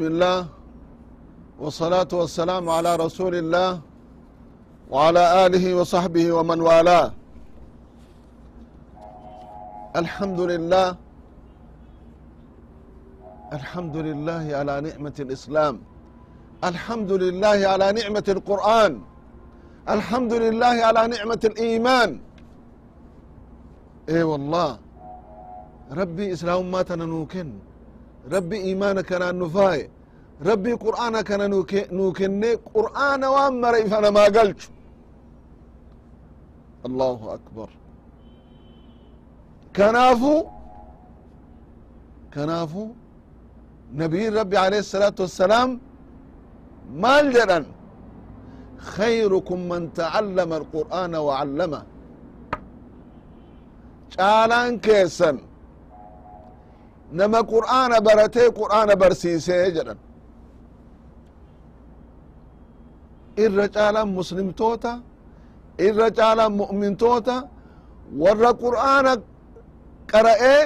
بسم الله والصلاة والسلام على رسول الله وعلى آله وصحبه ومن والاه الحمد لله الحمد لله على نعمة الإسلام الحمد لله على نعمة القرآن الحمد لله على نعمة الإيمان اي والله ربي إسلام ما تننوكن ربي إيمانك أنا نفاي ربي قرآنك أنا نوكن قرآن وامر فأنا ما قلت الله أكبر كنافو كنافو نبي ربي عليه الصلاة والسلام maal jedhan خيركم من تعلم القرآن وعلمه caalaan keessan nama qur'aana baratee qur'aana barsiisee jedhan. Irra caalaan muslimtoota irra caalaan mu'mintoota warra qur'aana qara'ee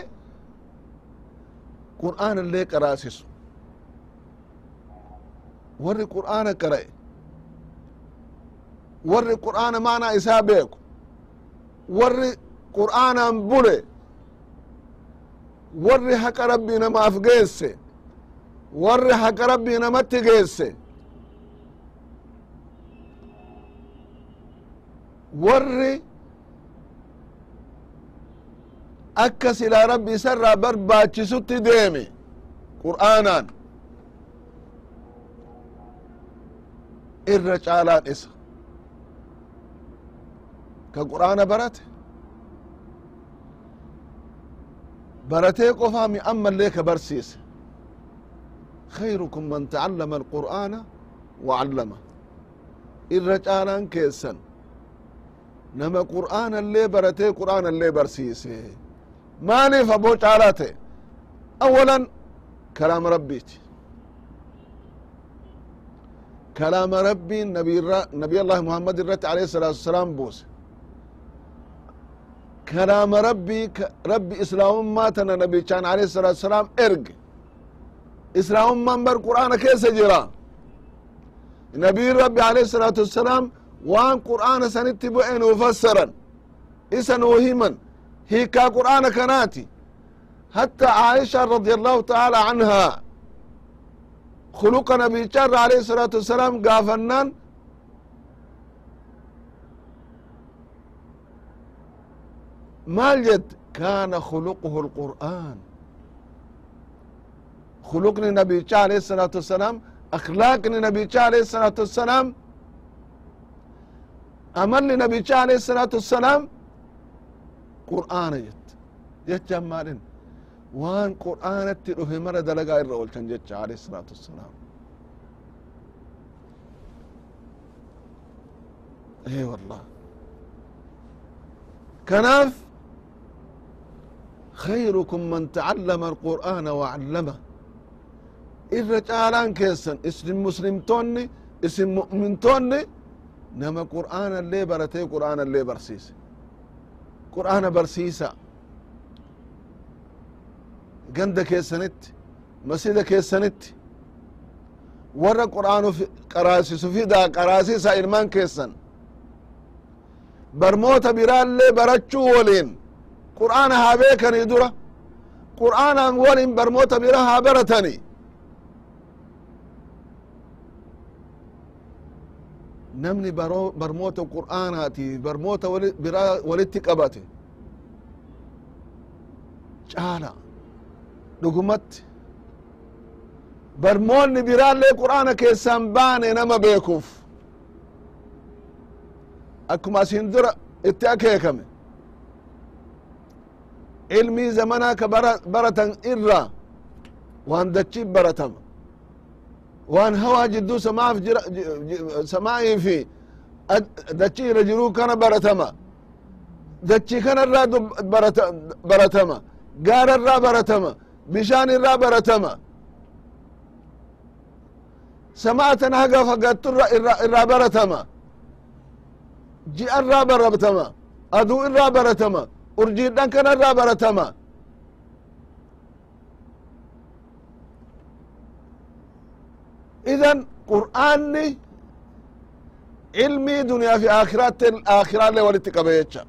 qur'aana illee qaraasisu. Warri qur'aana qara'e warri qur'aana maanaa isaa beeku warri qur'aanaan bule warri haqa rabbii namaaf geesse warri haqa rabbii namatti geesse. Warri akka silaa rabbi isarraa barbaachisutti deeme qur'aanaan. Irra caalaan isa. Ka qur'aana barate baratee qofa mi ammallee ka barsiise khayrukum man tacallama alqur'aana wacallama irra caalan keessan nama qur'aanallee baratee qur'aanallee barsiise. Maaliif aboo caalaa ta'e awalan kalaama rabbiiti. Kalaama rabbiin nabi allahi muhammad irratti alayhi salaatu wasalaam buuse kalaama rabbii rabbi islaamummaa tana nabichaan alayhi salaatu wasalaam erge islaamummaan bar qur'aana keessa jira nabiin rabbi alayhi salaatu wasalaam waan qur'aana sanitti bu'e nuu fassaran isa nuu himan hiikaa qur'aana kanaati hatta aisha radia allahu ta'aala anhaa khuluqa nabichaa irra alayhi salaatu wasalaam gaafannaan ماليت كان خلقه القرآن. خلقني نبي عليه الصلاة والسلام أخلاقني نبي عليه الصلاة والسلام أمل نبي عليه الصلاة والسلام قرآن جت جت مالين وان قرآن التلوه مرة دلقا الرؤول جت عليه الصلاة والسلام. إي والله. كناف khayrukum man tacallama alqur'aana wacallama irra caalaan keessan isin muslimtoonni isin mu'mintoonni nama qur'aana illee baratee qur'aana illee barsiise. Qur'aana barsiisa. Ganda keessanitti masjida keessanitti. Warra qur'aanu qaraasisu fidaa qaraasiisa ilmaan keessan. Barmoota biraallee barachuu waliin qur'aana haa beekanii dura. Qur'aanaan waliin barmoota bira haa baratani namni barmoota qur'aanaati barmoota biraa walitti qabate. Caala dhugumatti barmoonni biraallee qur'aana keessaan baane nama beekuuf. Akkuma asin dura itti akeekame ilmii zamanaa ka baratan irra. Waan dachii baratama waan hawaa jidduu samaaf samaa'ii fi. Dachii irra jiruu kana baratama. Dachii kanarraa baratama. Gaararraa baratama. Bishaan irraa baratama. Samaatan haga fagattu irraa baratama. Ji'a irraa baratama aduu irraa baratama urjiidhan kana irraa baratama idan qur'aanni ilmii duniyaa fi aakiraatti aakiraallee walitti qabe jecha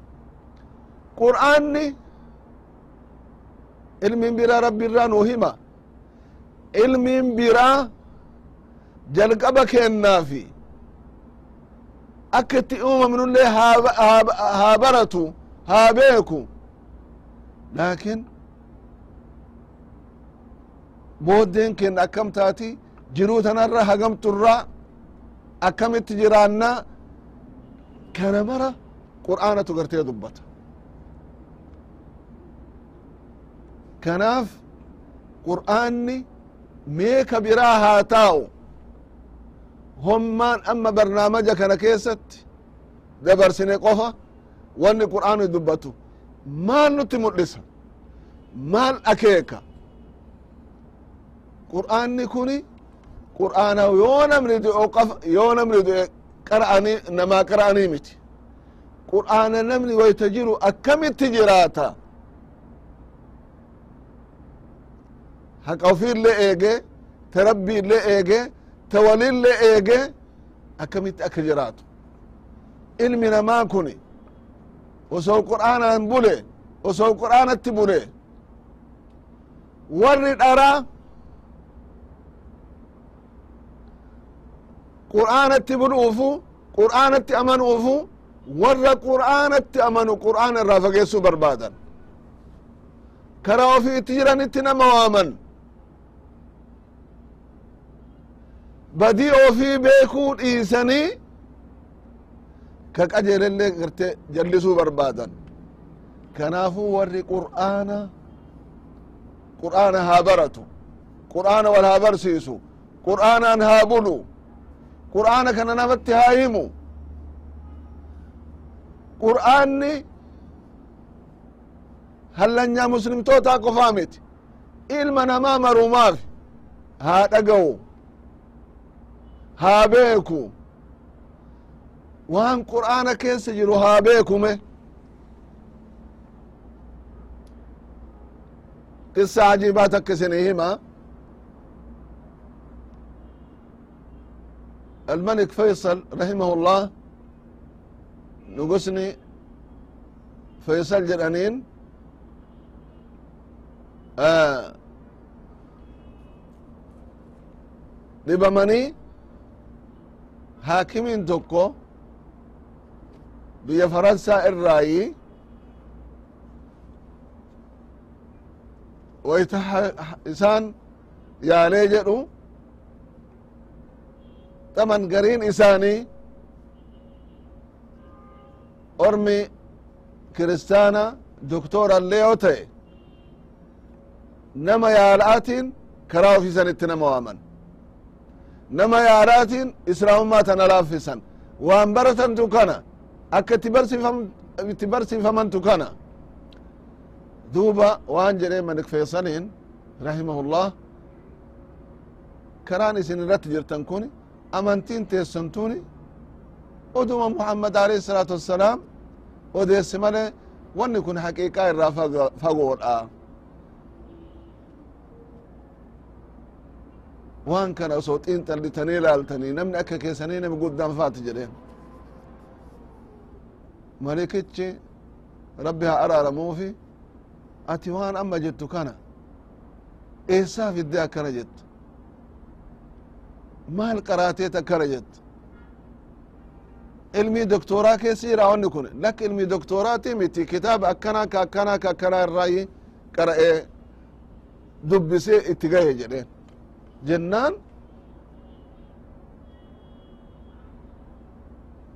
qur'aanni ilmin biraa rabbi irraa nuu hima ilmin biraa jalqaba kennaafi akka itti uumamnullee haa baratu haa beeku laakin booddeen kenna akkam taati jiruu tanarra hagamturraa akkamitti jiraannaa kana mara qur'aanatu gartee dubbata. Kanaaf qur'aanni meeka biraa haa taa'u? Hommaan amma barnaamaja kana keessatti dabarsine qofa wanni qur'aanu dubbatu maal nutti mul'isa? Maal akeeka? Qur'aanni kuni qur'aana yoo namni du'e qofa yoo namni du'e qara'anii namaa qara'anii miti. Qur'aana namni wayta jiru akkamitti jiraata? Haqa ofiillee eege ta rabbiillee eege ta walillee eege akkamitti akka jiraatu? Ilmi namaa kuni osoo qur'aanaan bule osoo qur'aanatti bule. Warri dharaa qur'aanatti buluufu qur'aanatti amanuufu warra qur'aanatti amanu qur'aana irraa fageessuu barbaadan. Karaa ofii itti jiranitti nama waaman. Badii ofii beekuu dhiisanii ka qajeelellee garte jallisuu barbaadan. Kanaafuu warri qur'aana qur'aana haa baratu. Qur'aana wal haa barsiisu. Qur'aanaan haa bulu. Qur'aana kana namatti haa himu. Qur'aanni hallanyaa muslimtootaa qofaa miti. Ilma namaa marumaaf haa dhaga'u. Haa beeku jiru haa beekume qissa ajiibaa takka isinii hima الملك فيصل رحمه الله نقسني فيصل جرانين آه dhibamanii haakimiin tokko biyya faransaa irraayi wayta isaan yaalee jedhu. Taman gariin isaanii ormi kiristaana doktorallee yoo ta'e. Nama yaala'atiin karaa ofiisanitti nama waaman. Nama yaalaatiin islaamummaa tana laaffisan waan baratantu kana akka itti barsiifamantu kana. Duuba waan jedhe malik feesaniin rahimahullah karaan isin irratti jirtan kun amantiin teessan tuni oduma muhammad alayhi salaatu wassalaam odeesse male wanni kun haqiiqaa irraa fagoodha. Waan kana osoo xiinxallitanii ilaaltanii namni akka keessanii nami guddaan faati jedheen malikichi rabbi haa araaramuufi ati waan amma jettu kana eessaa fidde akkana jettu? Maal qaraateet akkana jettu? Ilmii doktoraa keessa jira wanni kun? Lakka ilmii doktoraati miti kitaaba akkanaa ka akkanaa ka akkanaa irraayi qara'ee dubbisee itti gahe jedheen. Jennaan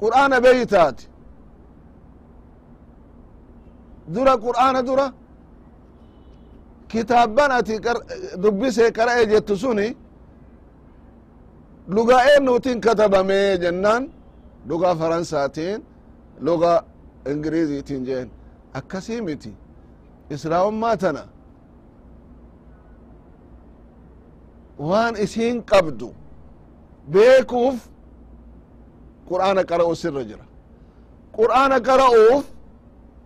qur'aana beeytaati dura qur'aana dura? Kitaabban ati dubbisee qara'e jettu suni lugaa eennuutiin katabame jennaan lugaa faransaatiin lugaa ingiriziitiin jeen. Akkasii miti islaamummaa tana waan isiin qabdu beekuuf qur'aana qara'u sirra jira. Qur'aana qara'uuf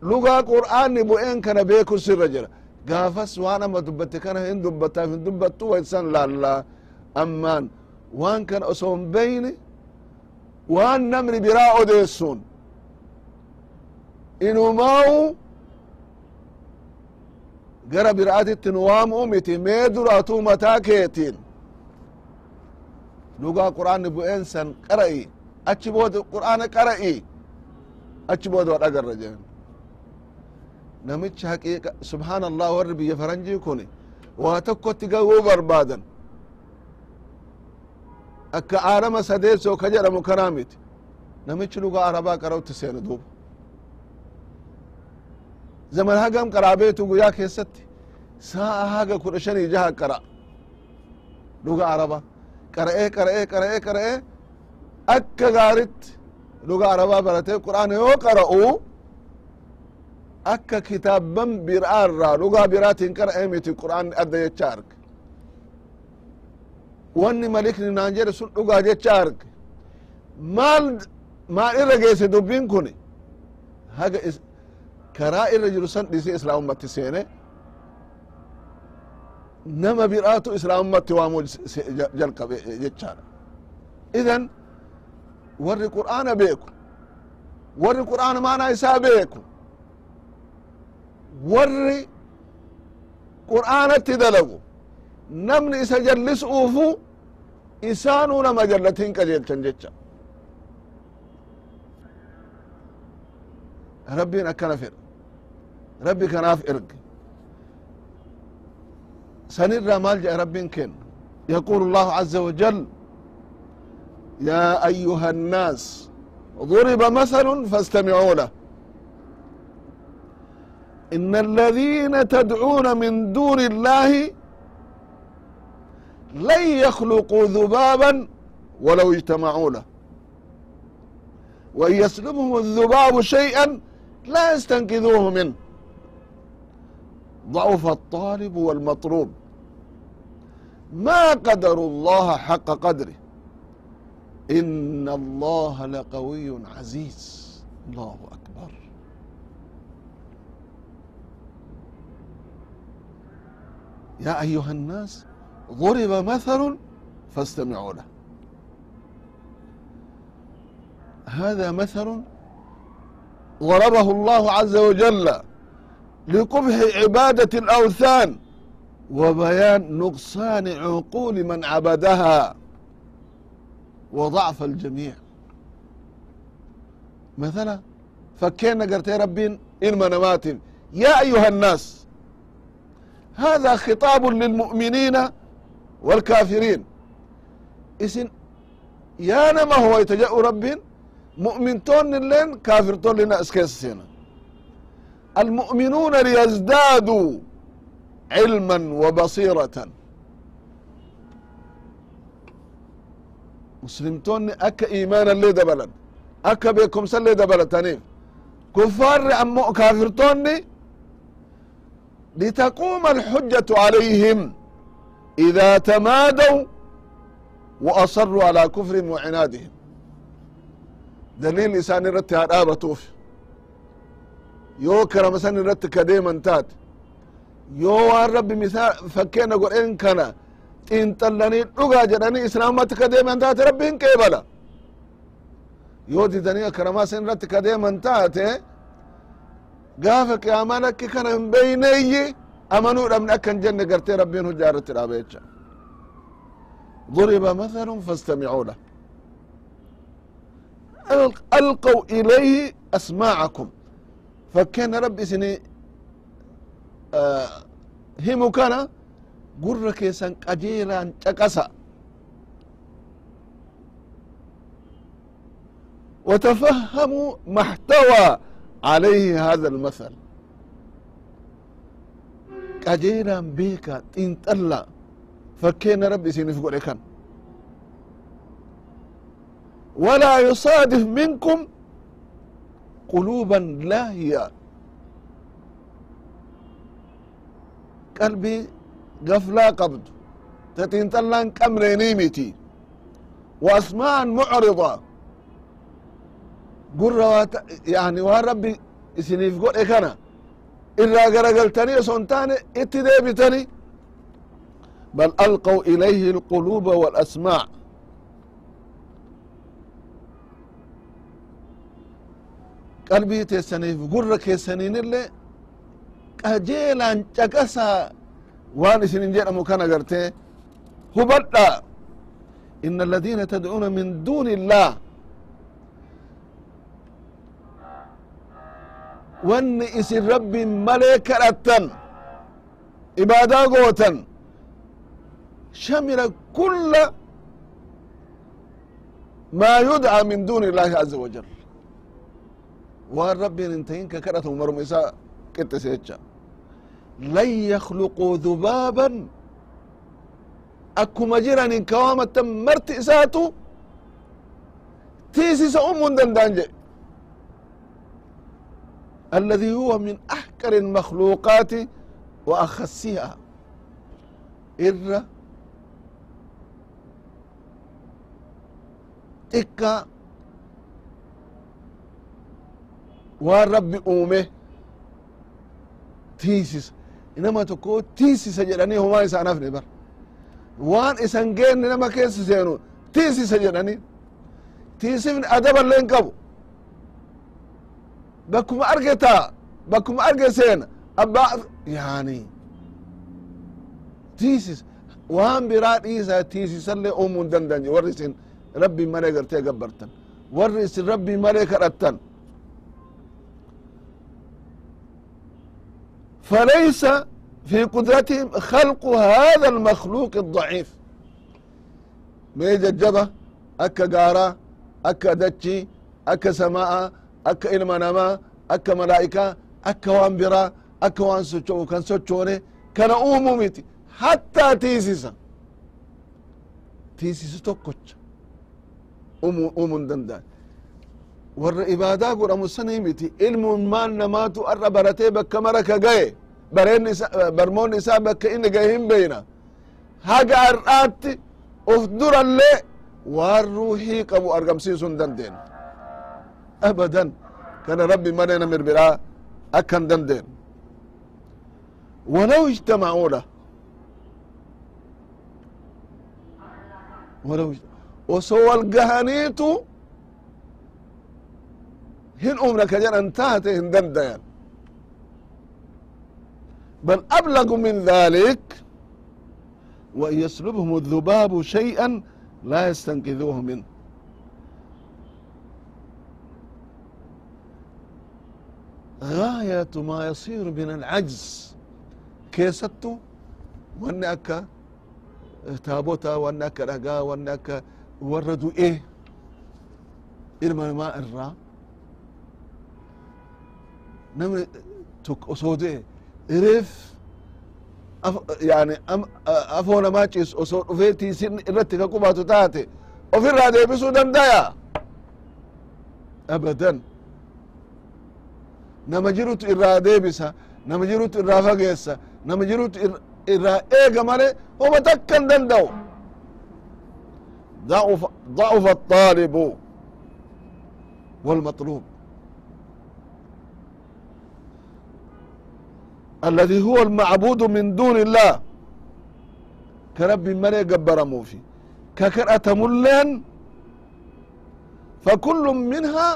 lugaa qur'aanni bu'een kana beeku sirra jira. Gaafas waan amma dubbatte kana hin dubbataaf hin dubbattu waysan laallaa ammaan waan kana osoo hin beyni waan namni biraa odeessuun. Inumaa'u gara biraatitti nu waamuu miti mee duratuu mataa keetiin. Dhugaa qur'aanni bu'een san qara'i. Achi booda qur'aana qara'i. Achi booda wa dhagarra jeen namichi haqiiqa subhaana allah warri biyya faranjii kun waa tokkotti gahuu barbaadan. Akka aadama sadeessoo ka jedhamu kanaa miti. Namichi dhugaa arabaa qara'utti seenu duuba. Zaman hagam qaraa beetu guyyaa keessatti sa'a haga kudha shanii jaha qara. Dhuga araba. Qara'ee qara'ee qara'ee qara'ee akka gaaritti dhuga arabaa baratee qur'aana yoo qara'u akka kitaabban biraa irraa dhugaa biraatiin qara'ee miti qur'aanni adda jecha arge wanni malikni naan jedhe sun dhugaa jecha arge maal maal irra geesse dubbiin kun haga karaa irra jiru san dhiisee islaamumatti seene? Nama biraatu islaamumatti waamuu jalqabe jechaadha. Idan warri qur'aana beeku. Warri qur'aana maanaa isaa beeku warri qur'aanatti dalagu namni isa jallisuufu isaanuu nama jallatin qajeelchan jecha rabbiin akkana fedha rabbi kanaaf erge sanirraa maal jedhe rabbiin kenna يقول الله عز وجل يا أيها الناس ضرب مثل فاستمعوا له إن الذين تدعون من دون الله لن يخلقوا ذبابا ولو اجتمعوا له وإن يسلبهم الذباب شيئا لا يستنقذوه منه ضعف الطالب والمطلوب ما قدروا الله حق قدره إن الله لقوي عزيز الله أكبر يا أيها الناس ضرب مثل فاستمعوا له هذا مثل ضربه الله عز وجل لقبح عبادة الأوثان وبيان نقصان عقول من عبدها وضعف الجميع مثلا فكينا قرتي ربين إن منامات يا أيها الناس هذا خطاب للمؤمنين والكافرين اسن يا نما هو يتجأ رب مؤمن تون لين كافر تون لنا اسكيسينا المؤمنون ليزدادوا علما وبصيرة مسلمتون أكا إيمانا لي دبلا أكا بكم سلي دبلا تنيف كفار أمو كافرتوني لتقوم الحجة عليهم إذا تمادوا وأصروا على كفر وعنادهم دليل لسان الرت هذا توف يو كرم سن الرت كديما تات yoo waan rabbi misaa fakkeena godhen kana xiinxallanii dhugaa jedhanii islaamatti ka deeman taate rabbiin qeebala yoo didanii akaramaa sen irratti ka deeman taate gaafa qiyaamaan akki kana hin beyneyyi amanuu dhabne akka hin jenne gartee rabbiin hujjaa irratti dhaaba jecha ضرب مثل فاستمعوا له ألقوا إليه أسماعكم فكان ربي سني himu kana gurra keessan qajeelaan caqasa وتفهموا ما احتوى عليه هذا المثل qajeelaan beeka xiinxalla fakkeena rabbi isiniif godhe kan ولا يصادف منكم قلوبا لاهية qalbii gaflaa qabdu ta xiinxallaan qabneenii miti waasma'an mucrida gurra yani waan rabbi isiniif godhe kana. Irraa garagaltanii oso hin taane itti deebitani bal alqau ilayhi الquluba walasmaac qalbii teessaniif gurra keessaniin illee qajeelaan caqasaa waan isinin jedhamu kan agartee hubadha إن الذين تدعون من دون الله wanni isin rabbin malee kadhattan ibaadaa gootan shamila kulla maa yudcaa min duuni illahi aza wajal waan rabbiin hin tahin ka kadhatamu maruma isaa qixxise jecha. Lan yakluquu dhubaaban akkuma jiranin kawaamatan marti isaatu tiisisa umuu hin danda'an jedhe الذي هو من أحقر المخلوقات وأخسها إر إكا waan rabbi uume tiisis inama tokko tiisisa jedhanii homaa isaan hafne bar waan isan geenne nama keessa seenu tiisisa jedhanii tiisifni adaballee hin qabu bakkuma arge taa bakkuma arge seena abbaa yaani tiisis waan biraa dhiisaa tiisisallee uumuu hin dandanye warri isin rabbii malee gartee gabbartan warri isin rabbii malee kadhattan فليس في قدرتهم خلق هذا المخلوق الضعيف ما ججبة أكا قارا أكا دتشي أكا سماء akka ilma namaa akka malaa'ikaa akka waan biraa akka waan socho'u kan sochoone kana uumu miti. Hattaa tiisisa tiisisu tokkocha. Uumuu hin warra ibaadaa godhamu sanii miti. Ilmuun maan namaatu arra baratee bakka mara ka ga'e. Barmoonni isaa bakka inni ga'e hin beeyna haga har'aatti of durallee waan ruuhii qabu argamsiisuu hin dandeenye abadan kana rabbi malee namir biraa akka hin dandeenye walaw ijtamacuudha walaw osoo wal gahaniitu hin umna ka jedhan taate hin dandayan بل أبلغ من ذلك وإن يسلبهم الذباب شيئا لا يستنقذوه منه غاية ما يصير من العجز كيستو وانك تابوتا وانك رقا وانك وردوا ايه إلما ما الرّا namni tokko osoo du'e reef yani afoo namaa ciisu osoo dhufee tiisin irratti ka qubatu taate ofirraa deebisuu dandaya abadan nama jirutu irraa deebisa nama jirutu irraa fageessa nama jirutu irraa eega male homa takka hin danda'u ضعف الطالب والمطلوب الذي هو المعبود من دون الله كرب مري قبر موفي ككرأة ملين فكل منها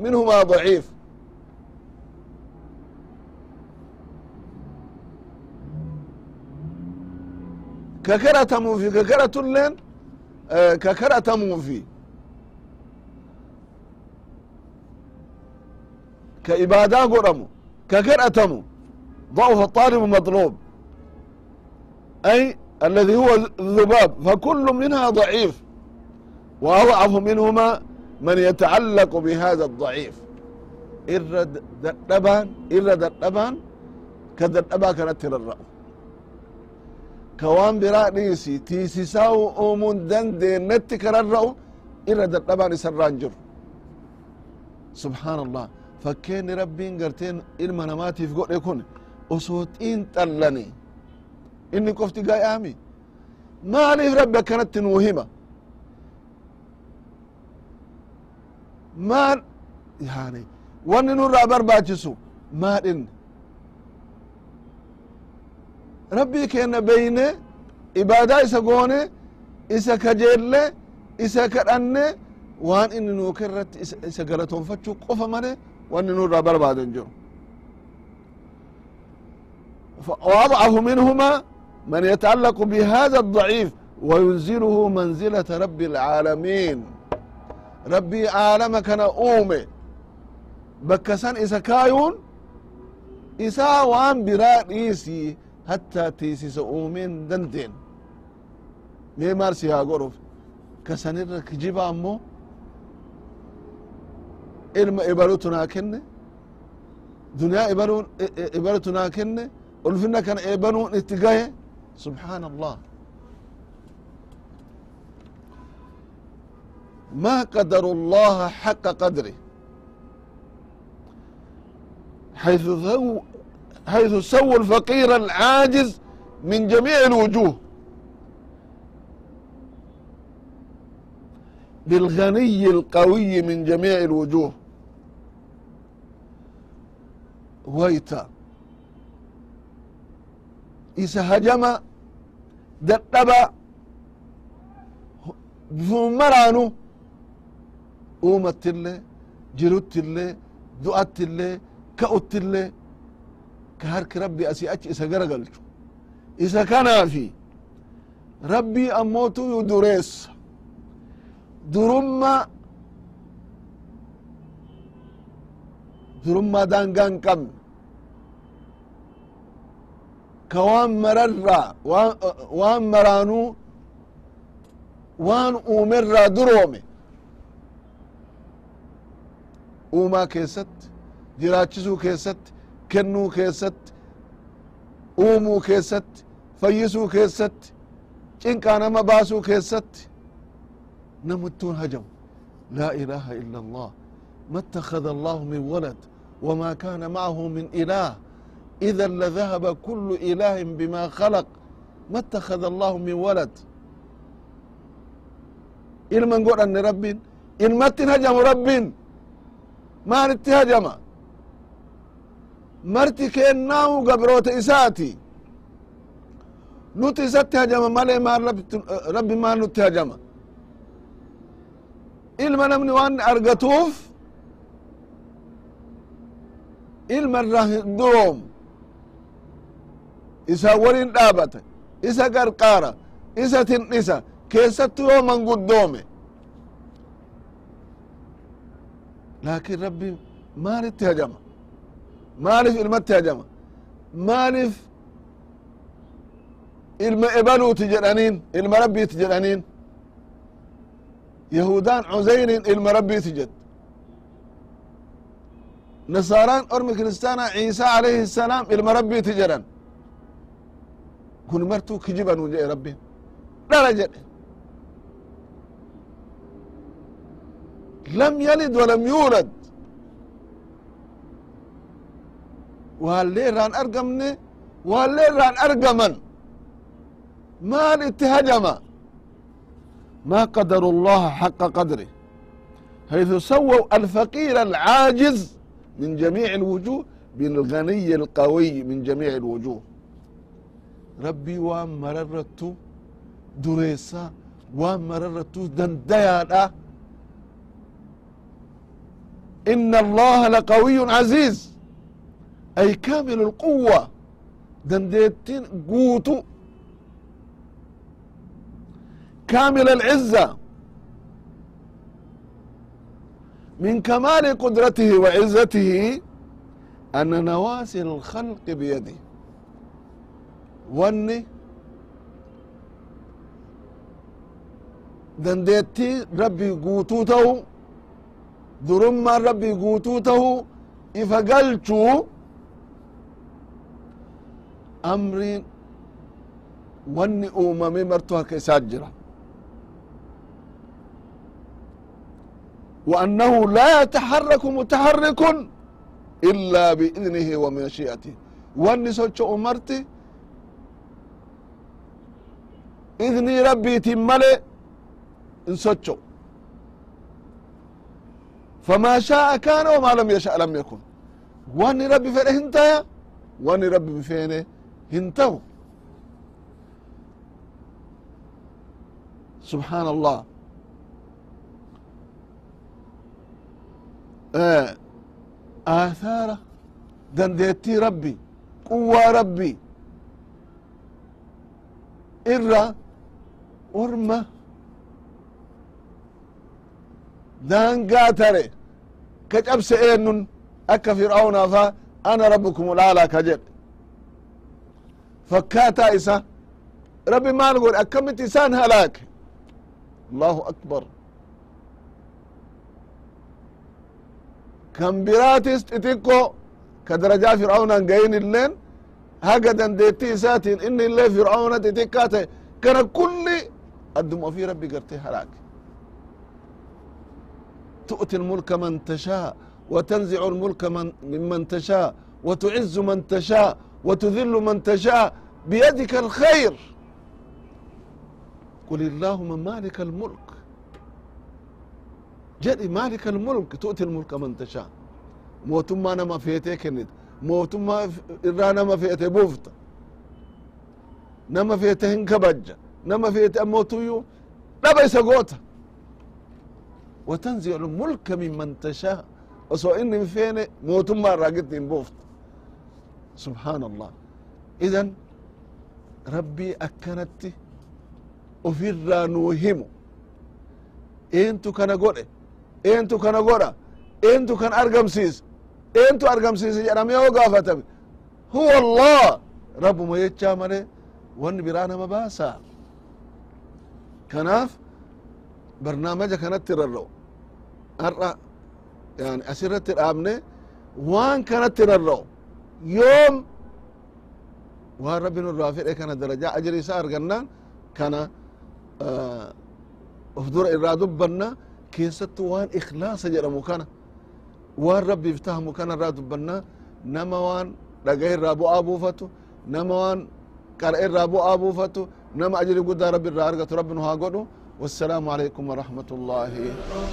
منهما ضعيف ككرأة موفي ككرأة لين آه ككرأة موفي كإبادة قرمو ككرأة مو ضعف الطالب مطلوب أي الذي هو الذباب فكل منها ضعيف وأضعف منهما من يتعلق بهذا الضعيف إر دبان إر دبان كدبا كانت الرأو kawaan biraa dhiisi tiisisaa uumuun dandeennetti kararra'u irra dadhabaan isarraan jiru subhaan allah fakkeenni rabbiin garteen ilma namaatiif godhe kun osoo xiinxallani inni qofti gay'aami maaliif rabbi akkanatti nuu hima maal yani wanni nurraa barbaachisu maadhinne rabbii keenna beyne ibaadaa isa goone isa kajeelle isa kadhanne waan inni nuu irratti isa galatoonfachuu qofa male wanni nurra barbaaden jiru وأضعف منهما من يتعلق بهذا الضعيف وينزله منزلة رب العالمين ربي عالم كان أومي بكسن إسا كايون إسا وان برا إيسي حتى تيسيس أومين دندين مي مارسي ها غرف كسن كجيبا أمو ilma ibalutunaa kenne duniyaa ibalun ibalutunaa kenne ulfina kana eebanuun itti gahe subحaan allah ma qadaru اllaha xaqa qadri حيث سووا الفقير العاجز من جميع الوجوه بالغني القوي من جميع الوجوه ويتا isa hajama dadhaba bifuma maraanu uumattillee jiruttillee du'attillee ka'uttillee ka harki rabbi asii achi isa gara galchu isa kanaafi rabbii ammootu dureessa durumma durummaa daangaa hin qabne ka waan mararraa waan maraanuu waan uumerraa duroome uumaa keessatti jiraachisuu keessatti kennuu keessatti uumuu keessatti fayyisuu keessatti cinqaa nama baasuu keessatti نمتون هجم لا إله إلا الله ما اتخذ الله من ولد وما كان معه من إله إذا لذهب كل إله بما خلق ما اتخذ الله من ولد إلما نقول أن رب إن ما تنهجم رب ما نتهجم marti kennau gabroota isaati nuti isatti hajama male maan rabbi maan nutti hajama ilma namni waan argatuuf ilma irra hinduroom isa wolin dhaabata isa qarqaara isa tindhisa keessattu yoo manguddoome laakin rabbi maalitti hajama maalif ilmatti hajama maalif ilma ebaluuti jedhaniin ilma rabbiiti jedhaniin. Yahudaan cuseyrin ilma rabbiiti jed. Nasaaraan ormi kiristaana ciisa alayhi الsalaam ilma rabbiiti jedhan. Kun martuu kijibanu jedhe rabbin dhala jedhe. Lam yalid walam yuulad waallee irraan argamne waallee irraan argaman maal itti hajama ما قدروا الله حق قدره حيث سووا الفقير العاجز من جميع الوجوه بالغني القوي من جميع الوجوه ربي وان مررتو دريسا وان مررتو دنديادا إن الله لقوي عزيز ay kaamil اlquwa dandeettin guutu kaamil alciza min kamaali qudratihi wa cizatihi ana nawaasi اlkhalqi biyadih wanni dandeettii rabbii guutuu ta'u durummaan rabbii guutuu ta'u ifa galchuu amriin wanni uumame martuu harka isaa jira وأنه لا يتحرك متحرك إلا بإذنه ومشيئته واني سوچو أمرتي إذني ربي تملي إن سوچو فما شاء كان وما لم يشاء لم يكن واني ربي فين هنتايا واني ربي فين هنتهو سبحان الله aathaara dandeettii rabbi quwwaa rabbi irra orma daangaa tare ka cabse eenun akka fir'aunaa fa ana rabbukum ulaalaa ka jedhe fakkaataa isa rabbi maal godhe akkamit isaan halaake allahu akbar kan biraatis xixiqqo ka darajaa fir'aunan gayin illeen haga dandeetti isaatiin inni illee fir'auna xixiqqaa ta'e kana kulli addum ofii rabbi gartee halaake تؤتي الملك من تشاء وتنزع الملك من ممن تشاء وتعز من تشاء وتذل من تشاء بيدك الخير. قل اللهم مالك الملك. جدي مالك الملك تؤتي الملك من تشاء. موتما نما فيتي كنت موتما إرا نما فيتي بوفت. نما فيتي هنكبج. نما فيتي أموتيو نبا يسقوتا وتنزع الملك ممن تشاء. وسو إني فين موتما راقت بوفت. سبحان الله إذن ربي أكنت ofirraa nuu himu eentu kana godhe eentu kana godha eentu kan argamsiisa eentu argamsiisa jedhame yoo gaafatame huwa allah rabbuma jechaa male wanni biraa nama baasa kanaaf barnaamaja kanatti rarra'u har'a yani asirratti dhaabne waan kanatti rarra'u يوم وان ربنا نور إيه كان درجة أجر يسار قلنا كان آه أفدور إرادة بنا كيست وان إخلاص جرى مكانا وان ربي افتهمو كان إرادو بنا نما وان لقيه رابو أبو فتو نما وان قرأ رابو أبو فتو نما أجر قد ربي الرارقة ربي نها والسلام عليكم ورحمة الله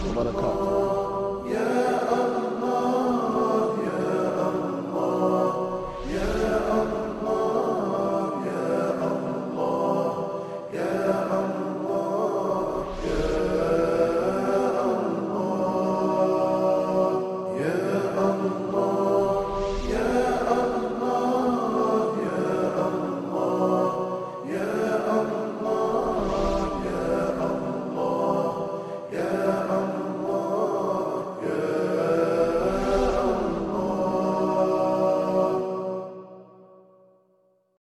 وبركاته.